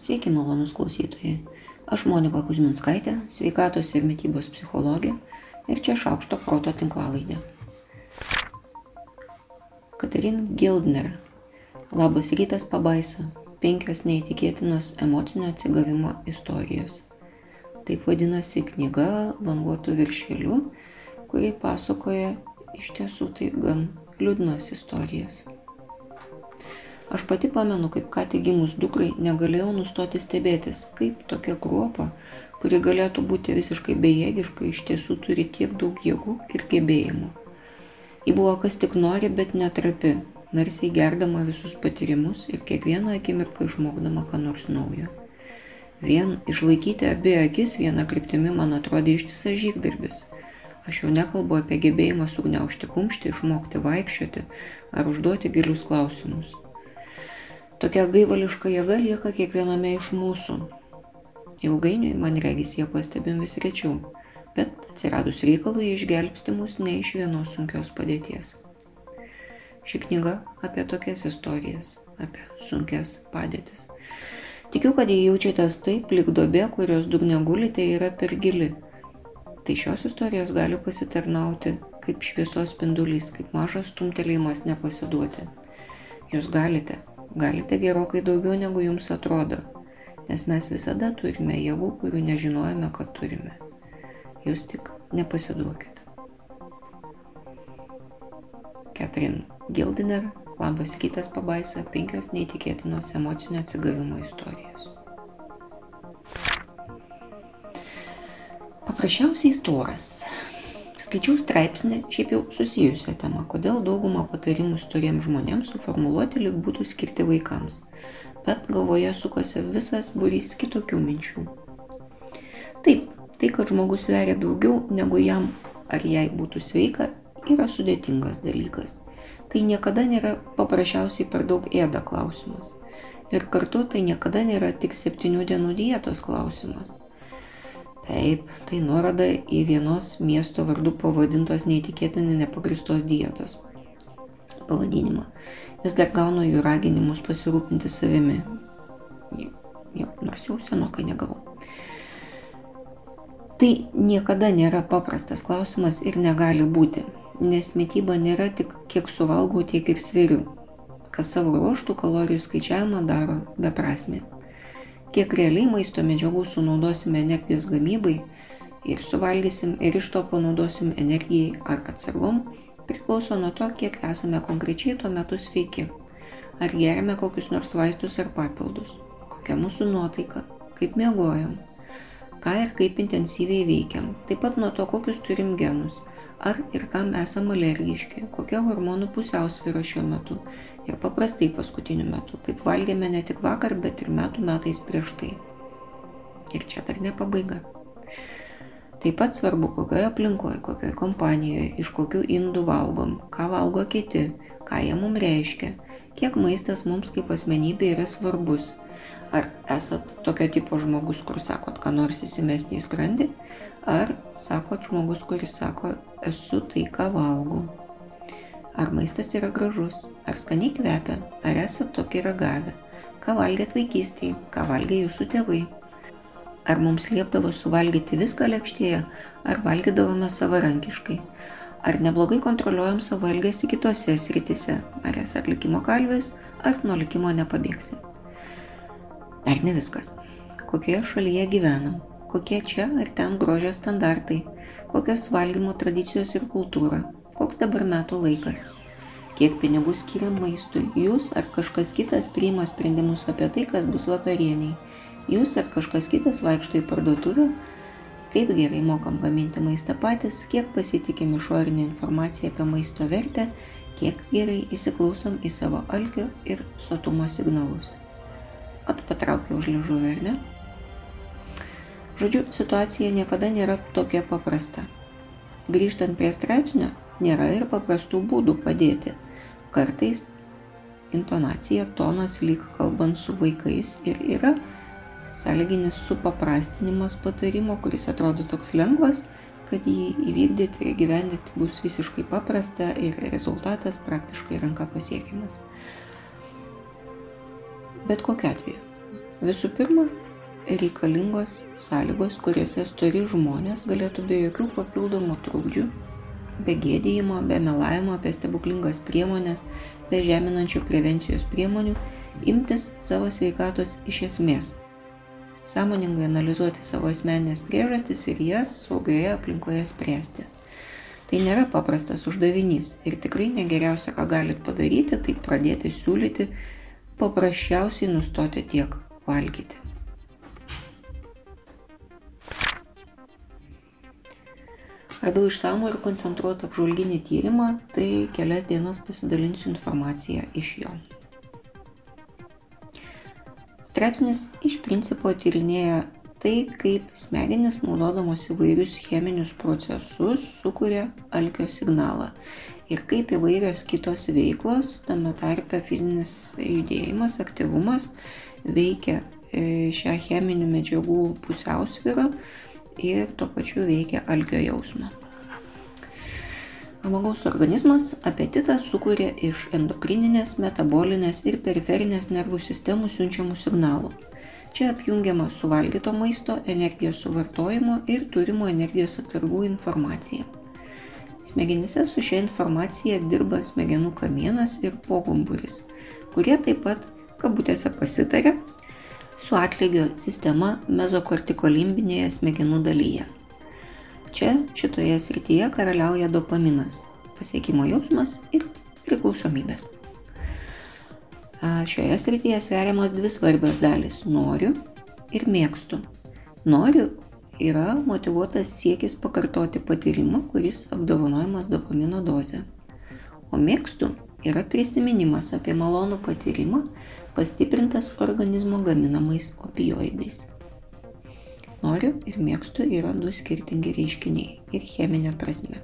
Sveiki, malonus klausytojai. Aš Monika Kuzminskaitė, sveikatos ir mytybos psichologė ir čia šaukšto proto tinklalaidė. Katarin Gildner. Labas rytas pabaisa. Penkios neįtikėtinos emocinio atsigavimo istorijos. Taip vadinasi knyga languotų viršelių, kuri pasakoja iš tiesų tai gan liūdnas istorijas. Aš pati pamenu, kaip ką tik gimus dukrai negalėjau nustoti stebėtis, kaip tokia kruopa, kuri galėtų būti visiškai bejėgiška, iš tiesų turi tiek daug jėgų ir gebėjimų. Ji buvo kas tik nori, bet netrapi, narsiai gerdama visus patyrimus ir kiekvieną akimirką išmokdama ką nors naujo. Vien išlaikyti abi akis vieną kryptimį man atrodė ištisas žygdarbis. Aš jau nekalbu apie gebėjimą sugniaužti kumštį, išmokti vaikščioti ar užduoti gilius klausimus. Tokia gaivališka jėga lieka kiekviename iš mūsų. Ilgainiui, man regis, jie pastebim vis rečiau, bet atsiradus reikalui išgelbsti mus ne iš vienos sunkios padėties. Ši knyga apie tokias istorijas, apie sunkias padėtis. Tikiu, kad jei jaučiatės taip, lik dobė, kurios dugne gulite, yra per gili. Tai šios istorijos gali pasitarnauti kaip šviesos spindulys, kaip mažas stumtelėjimas nepasiduoti. Jūs galite, galite gerokai daugiau negu jums atrodo, nes mes visada turime jėgų, kurių nežinojame, kad turime. Jūs tik nepasiduokite. Catherine Gildiner, labas rytas pabaisa, penkios neįtikėtinos emocinio atsigavimo istorijos. Paprasčiausiai storas. Skaičiau straipsnį, šiaip jau susijusią temą, kodėl daugumą patarimų storiems žmonėms suformuluoti lik būtų skirti vaikams, bet galvoje sukosi visas būrys kitokių minčių. Taip, tai, kad žmogus sveria daugiau negu jam ar jai būtų sveika, yra sudėtingas dalykas. Tai niekada nėra paprasčiausiai per daug ėda klausimas. Ir kartu tai niekada nėra tik septynių dienų dietos klausimas. Taip, tai nuoroda į vienos miesto vardu pavadintos neįtikėtinai nepagristos dietos pavadinimą. Vis dar gaunu jų raginimus pasirūpinti savimi. Jau, nors jau senokai negavau. Tai niekada nėra paprastas klausimas ir negali būti, nes mytyba nėra tik kiek suvalgau, tiek ir sveriu, kas savo ruoštų kalorijų skaičiavimą daro beprasme kiek realiai maisto medžiagų sunaudosime energijos gamybai ir suvalgysim ir iš to panaudosim energijai ar atsargom, priklauso nuo to, kiek esame konkrečiai tuo metu sveiki. Ar geriame kokius nors vaistus ar papildus, kokia mūsų nuotaika, kaip miegojam, ką ir kaip intensyviai veikiam, taip pat nuo to, kokius turim genus, ar ir kam esam alergiški, kokia hormonų pusiausvyrą šiuo metu ir paprastai paskutiniu metu, kaip valgėme ne tik vakar, bet ir metų metais prieš tai. Ir čia dar ne pabaiga. Taip pat svarbu, kokioje aplinkoje, kokioje kompanijoje, iš kokių indų valgom, ką valgo kiti, ką jie mums reiškia, kiek maistas mums kaip asmenybė yra svarbus. Ar esat tokio tipo žmogus, kur sakot, ką nors įsimesti į skrandį, ar sakot žmogus, kuris sako, esu tai, ką valgau. Ar maistas yra gražus, ar skaniai kvepia, ar esate tokį ragavę, ką valgėt vaikystėje, ką valgė jūsų tėvai. Ar mums liepdavo suvalgyti viską lėkštėje, ar valgydavome savarankiškai. Ar neblogai kontroliuojam savo elgesį kitose sritise, ar esi atlikimo kalvis, ar nuo likimo nepabėgsi. Dar ne viskas. Kokioje šalyje gyvenam, kokie čia ir ten grožio standartai, kokios valgymo tradicijos ir kultūra, koks dabar metų laikas, kiek pinigų skiria maistui, jūs ar kažkas kitas priima sprendimus apie tai, kas bus vakarieniai, jūs ar kažkas kitas vaikšto į parduotuvę, kaip gerai mokam gaminti maistą patys, kiek pasitikim išorinę informaciją apie maisto vertę, kiek gerai įsiklausom į savo alkio ir sotumo signalus. At patraukia už liežuvį, ar ne? Žodžiu, situacija niekada nėra tokia paprasta. Grįžtant prie straipsnio, nėra ir paprastų būdų padėti. Kartais intonacija, tonas lyg kalbant su vaikais ir yra sąlyginis supaprastinimas patarimo, kuris atrodo toks lengvas, kad jį įvykdyti ir gyvendyti bus visiškai paprasta ir rezultatas praktiškai ranka pasiekiamas. Bet kokiu atveju, Visų pirma, reikalingos sąlygos, kuriuose stori žmonės galėtų be jokių papildomų trukdžių, be gėdėjimo, be melavimo apie stebuklingas priemonės, be žeminančių prevencijos priemonių imtis savo sveikatos iš esmės. Sąmoningai analizuoti savo asmeninės priežastis ir jas saugioje aplinkoje spręsti. Tai nėra paprastas uždavinys ir tikrai negeriausia, ką galit padaryti, tai pradėti siūlyti paprasčiausiai nustoti tiek valgyti. Radau išsamų ir koncentruotą apžvalginį tyrimą, tai kelias dienas pasidalinsiu informaciją iš jo. Straipsnis iš principo tyrinėja tai, kaip smegenis naudodamos įvairius cheminius procesus sukuria alkio signalą ir kaip įvairios kitos veiklos, tame tarpe fizinis judėjimas, aktyvumas veikia e, šią cheminių medžiagų pusiausvyrą ir tuo pačiu veikia alkio jausmą. Žmogaus organizmas apetitą sukuria iš endokrininės, metabolinės ir periferinės nervų sistemų siunčiamų signalų. Čia apjungiama suvalgyto maisto, energijos suvartojimo ir turimo energijos atsargų informacija. Smegenyse su šia informacija dirba smegenų kamienas ir pogumburis, kurie taip pat, kabutėse, pasitarė su atlygio sistema mezokortikolimbinėje smegenų dalyje. Čia šitoje srityje karaliauja dopaminas, pasiekimo jausmas ir priklausomybės. Šioje srityje sveriamos dvi svarbios dalis - noriu ir mėgstu. Noriu yra motivuotas siekis pakartoti patyrimą, kuris apdovanojamas dopamino dozė. O mėgstu yra prisiminimas apie malonų patyrimą, pastiprintas organizmo gaminamais opioidais. Noriu ir mėgstu yra du skirtingi reiškiniai ir cheminė prasme.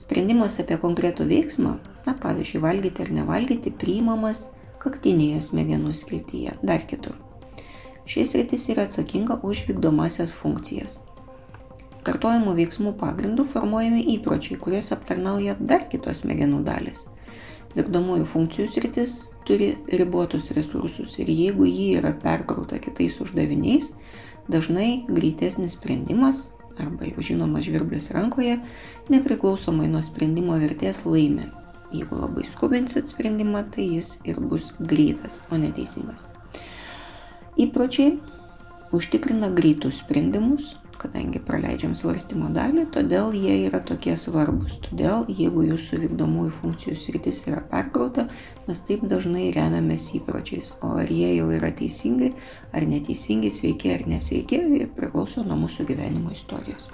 Sprendimas apie konkretų veiksmą, na pavyzdžiui, valgyti ar nevalgyti, priimamas kaktinėje smegenų skiltyje, dar kitur. Šis rytis yra atsakinga už vykdomasias funkcijas. Kartojimų veiksmų pagrindų formuojami įpročiai, kuriuos aptarnauja dar kitos smegenų dalis vykdomųjų funkcijų sritis turi ribotus resursus ir jeigu ji yra perkrauta kitais uždaviniais, dažnai greitesnis sprendimas arba jau žinomas žvirblis rankoje, nepriklausomai nuo sprendimo vertės laimi. Jeigu labai skubinsit sprendimą, tai jis ir bus greitas, o neteisingas. Įpročiai užtikrina greitus sprendimus, kadangi praleidžiam svarstymo dalį, todėl jie yra tokie svarbus. Todėl, jeigu jūsų vykdomųjų funkcijų sritis yra perkrauta, mes taip dažnai remiamės įpročiais, o ar jie jau yra teisingi ar neteisingi, sveiki ar nesveiki, priklauso nuo mūsų gyvenimo istorijos.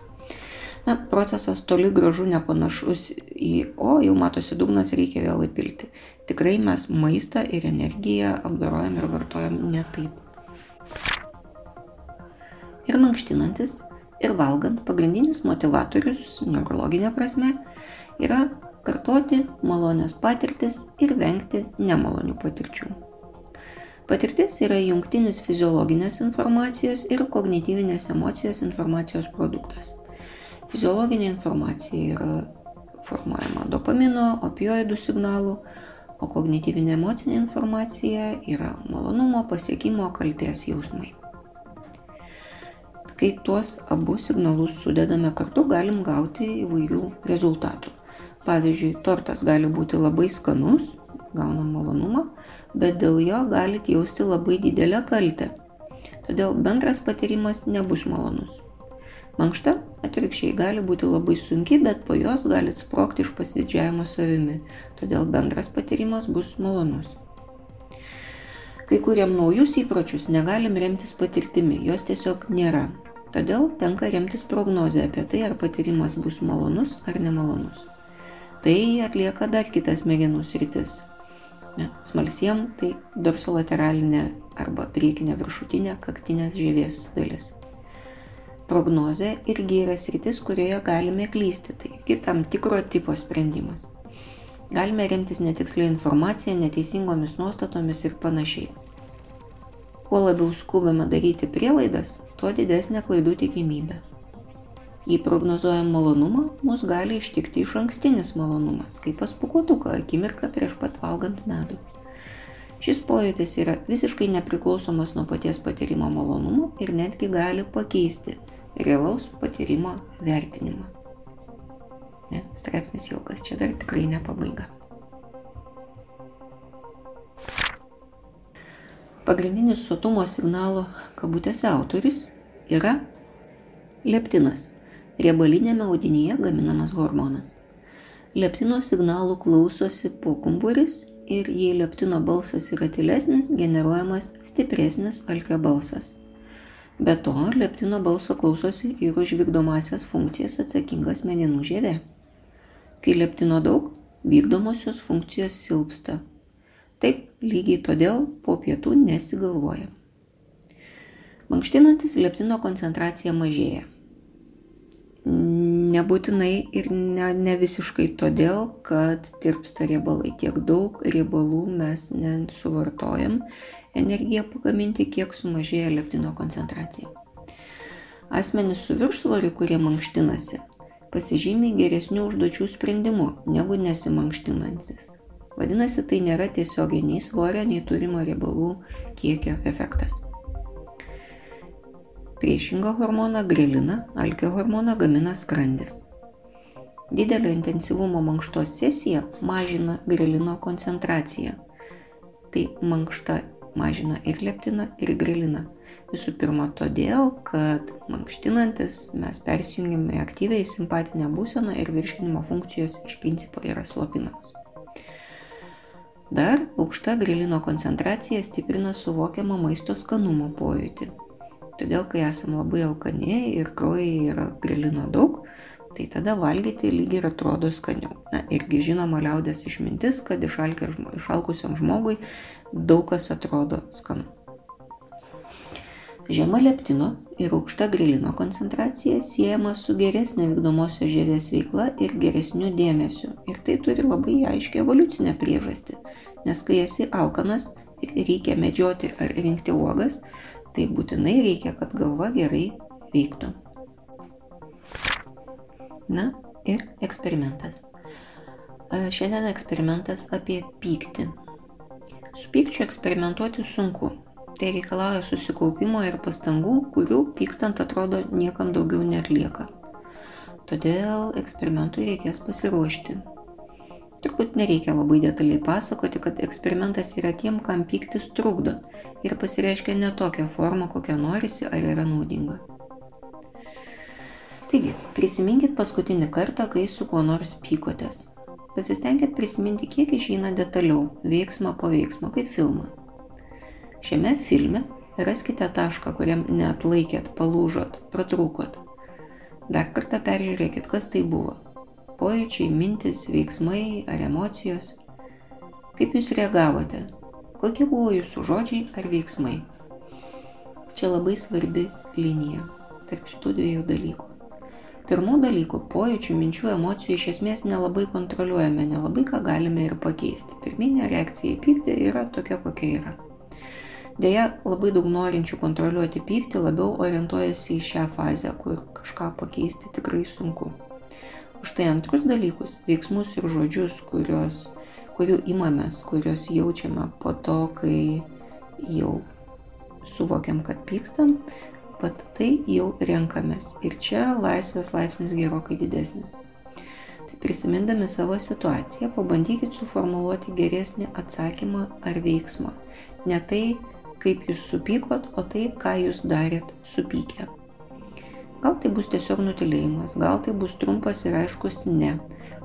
Na, procesas toli gražu nepanašus į, o jau matosi dugnas, reikia vėl įpilti. Tikrai mes maistą ir energiją apdorojam ir vartojam ne taip. Ir mankštinantis ir valgant pagrindinis motivatorius neurologinė prasme yra kartoti malonės patirtis ir vengti nemalonių patirčių. Patirtis yra jungtinis fiziologinės informacijos ir kognityvinės emocijos informacijos produktas. Fiziologinė informacija yra formuojama dopamino, opioidų signalų, o kognityvinė emocinė informacija yra malonumo, pasiekimo, kalties jausmai. Kai tuos abu signalus sudedame kartu, galim gauti įvairių rezultatų. Pavyzdžiui, tortas gali būti labai skanus, gaunam malonumą, bet dėl jo galite jausti labai didelę kaltę. Todėl bendras patyrimas nebus malonus. Mankšta atvirkščiai gali būti labai sunki, bet po jos galite sprokti iš pasidžiavimo savimi, todėl bendras patyrimas bus malonus. Kai kuriam naujus įpročius negalim remtis patirtimi, jos tiesiog nėra. Todėl tenka remtis prognozę apie tai, ar patyrimas bus malonus ar nemalonus. Tai atlieka dar kitas smegenų sritis. Smalsiem tai dorsolateralinė arba priekinė viršutinė kaktinės žievės dalis. Prognozė irgi yra sritis, kurioje galime klysti, taigi tam tikro tipo sprendimas. Galime remtis netiksliai informacija, neteisingomis nuostatomis ir panašiai. Kuo labiau skubame daryti prielaidas, tuo didesnė klaidų tikimybė. Jei prognozuojam malonumą, mus gali ištikti iš ankstinis malonumas, kaip paspukuotuką akimirką prieš pat valgant medų. Šis pojūtis yra visiškai nepriklausomas nuo paties patyrimo malonumo ir netgi gali pakeisti realaus patyrimo vertinimą. Ne, straipsnis ilgas, čia dar tikrai ne Pagrindinis sotumo signalo kabutėse autorius yra leptinas, riebalinėme audinyje gaminamas hormonas. Leptino signalų klausosi pokumburis ir jei leptino balsas yra tylesnis, generuojamas stipresnis alkio balsas. Be to, leptino balso klausosi ir už vykdomasias funkcijas atsakinga smegenų žievė. Kai leptino daug, vykdomosios funkcijos silpsta, Taip, lygiai todėl po pietų nesigalvoja. Mankštinantis leptino koncentracija mažėja. Nebūtinai ir ne, ne visiškai todėl, kad tirpsta riebalai. Tiek daug riebalų mes nesuvartojam energiją pagaminti, kiek sumažėja leptino koncentracija. Asmenys su viršsvoriu, kurie mankštinasi, pasižymi geresnių užduočių sprendimu negu nesimankštinantis. Vadinasi, tai nėra tiesiogiai nei svorio, nei turimo riebalų kiekio efektas. Priešingą hormoną greliną, alkio hormoną gamina skrandis. Didelio intensyvumo mankštos sesija mažina grelino koncentraciją. Tai mankšta mažina ir leptiną, ir greliną. Visų pirma, todėl, kad mankštinantis mes persijungiame aktyviai simpatinę būseną ir virškinimo funkcijos iš principo yra slopinamos. Dar aukšta grelino koncentracija stiprina suvokiamą maisto skanumo pojūtį. Todėl, kai esam labai alkani ir kraujai yra grelino daug, tai tada valgyti lyg ir atrodo skaniau. Na, irgi žinoma liaudės išmintis, kad išalkusiam žmogui daug kas atrodo skanu. Žema leptino ir aukšta grelino koncentracija siejama su geresnė vykdomosios žievės veikla ir geresniu dėmesiu. Ir tai turi labai aiškiai evoliucinę priežastį. Nes kai esi alkanas ir reikia medžioti ar rinkti uogas, tai būtinai reikia, kad galva gerai veiktų. Na ir eksperimentas. Šiandien eksperimentas apie pyktį. Su pykčiu eksperimentuoti sunku, Tai reikalauja susikaupimo ir pastangų, kurių pykstant atrodo niekam daugiau netlieka. Todėl eksperimentui reikės pasiruošti. Turbūt nereikia labai detaliai pasakoti, kad eksperimentas yra tiem, kam pyktis trukdo ir pasireiškia ne tokią formą, kokią norisi ar yra naudinga. Taigi, prisiminkit paskutinį kartą, kai su kuo nors pykotės. Pasistengit prisiminti, kiek išeina detaliau, veiksmą po veiksmo, kaip filmą. Šiame filme raskite tašką, kuriam neatlaikėt, palūžot, pratrūkot. Dar kartą peržiūrėkit, kas tai buvo. Pojūčiai, mintis, veiksmai ar emocijos. Kaip jūs reagavote? Kokie buvo jūsų žodžiai ar veiksmai? Čia labai svarbi linija tarp šitų dviejų dalykų. Pirmų dalykų - pojūčių, minčių, emocijų iš esmės nelabai kontroliuojame, nelabai ką galime ir pakeisti. Pirminė reakcija į pyktį yra tokia, kokia yra. Deja, labai daug norinčių kontroliuoti pyktį labiau orientuojasi į šią fazę, kur kažką pakeisti tikrai sunku. Už tai antrus dalykus, veiksmus ir žodžius, kurios, kurių imamės, kuriuos jaučiame po to, kai jau suvokiam, kad pykstam, pat tai jau renkamės. Ir čia laisvės laipsnis gerokai didesnis. Tai prisimindami savo situaciją, pabandykit suformuoluoti geresnį atsakymą ar veiksmą. Ne tai, kaip jūs supykot, o tai, ką jūs darėt supykę. Gal tai bus tiesiog nutilėjimas, gal tai bus trumpas ir aiškus ne,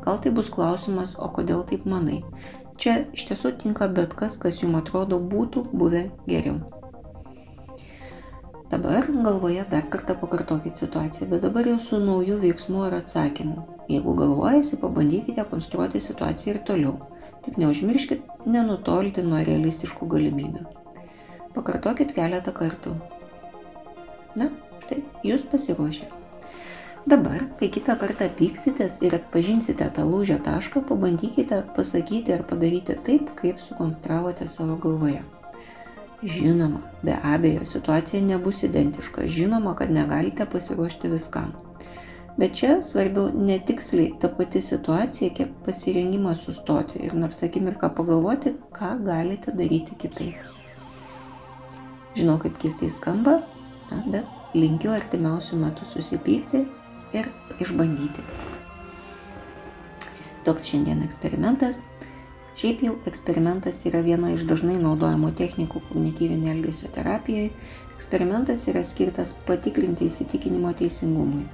gal tai bus klausimas, o kodėl taip manai. Čia iš tiesų tinka bet kas, kas jums atrodo būtų buvę geriau. Dabar galvoje dar kartą pakartokit situaciją, bet dabar jau su nauju veiksmu ir atsakymu. Jeigu galvojasi, pabandykite konstruoti situaciją ir toliau. Tik neužmirškit nenutolti nuo realistiškų galimybių. Pakartokit keletą kartų. Na, štai, jūs pasiruošę. Dabar, kai kitą kartą pyksitės ir atpažinsite tą lūžio tašką, pabandykite pasakyti ar padaryti taip, kaip sukonstravote savo galvoje. Žinoma, be abejo, situacija nebus identiška, žinoma, kad negalite pasiruošti viskam. Bet čia svarbiau ne tiksliai ta pati situacija, kiek pasirengimas sustoti ir nors akimirką pagalvoti, ką galite daryti kitaip. Žinau, kaip keistai skamba, na, bet linkiu artimiausių metų susipykti ir išbandyti. Toks šiandien eksperimentas. Šiaip jau eksperimentas yra viena iš dažnai naudojamų technikų kognityvinė elgesio terapijoje. Eksperimentas yra skirtas patikrinti įsitikinimo teisingumui.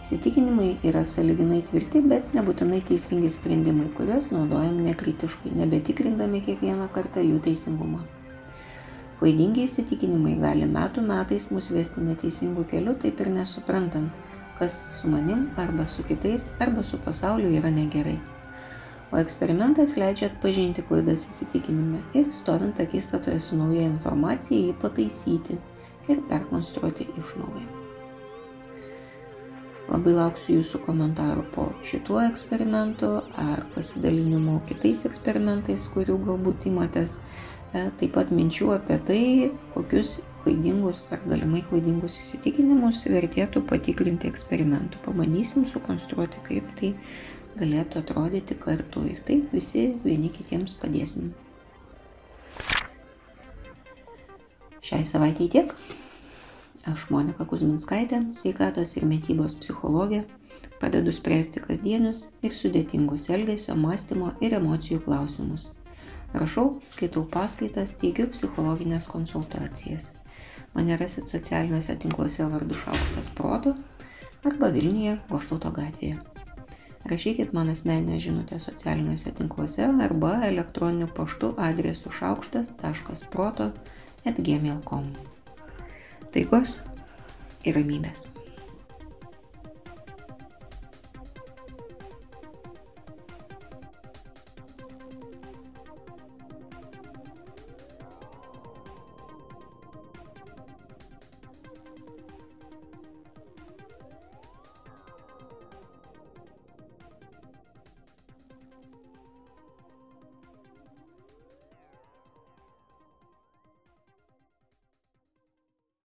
Įsitikinimai yra saliginai tvirti, bet nebūtinai teisingi sprendimai, kuriuos naudojam nekritiškai, nebetikrindami kiekvieną kartą jų teisingumą. Klaidingi įsitikinimai gali metų metais mus vesti neteisingų kelių, taip ir nesuprantant, kas su manim arba su kitais arba su pasauliu yra negerai. O eksperimentas leidžia atpažinti klaidas įsitikinime ir stovint akistatoje su nauja informacija jį pataisyti ir perkonstruoti iš naujo. Labai lauksiu jūsų komentarų po šituo eksperimentu ar pasidalinimų kitais eksperimentais, kurių galbūt įmatės. E, taip pat minčių apie tai, kokius klaidingus ar galimai klaidingus įsitikinimus vertėtų patikrinti eksperimentu. Pabandysim sukonstruoti, kaip tai galėtų atrodyti kartu ir taip visi vieni kitiems padėsim. Šiai savaitėjai tiek. Aš Monika Kuzminskaitė, sveikatos ir mytybos psichologė, padedu spręsti kasdienius ir sudėtingus elgesio, mąstymo ir emocijų klausimus. Rašau, skaitau paskaitas, teikiu psichologinės konsultacijas. Mane rasit socialiniuose tinkluose vardu Šaukštas Proto arba Vilniuje Goštauto gatvėje. Rašykit man asmeninę žinutę socialiniuose tinkluose arba elektroniniu paštu adresu šaukštas.proto atgmail.com taikos ir ramybės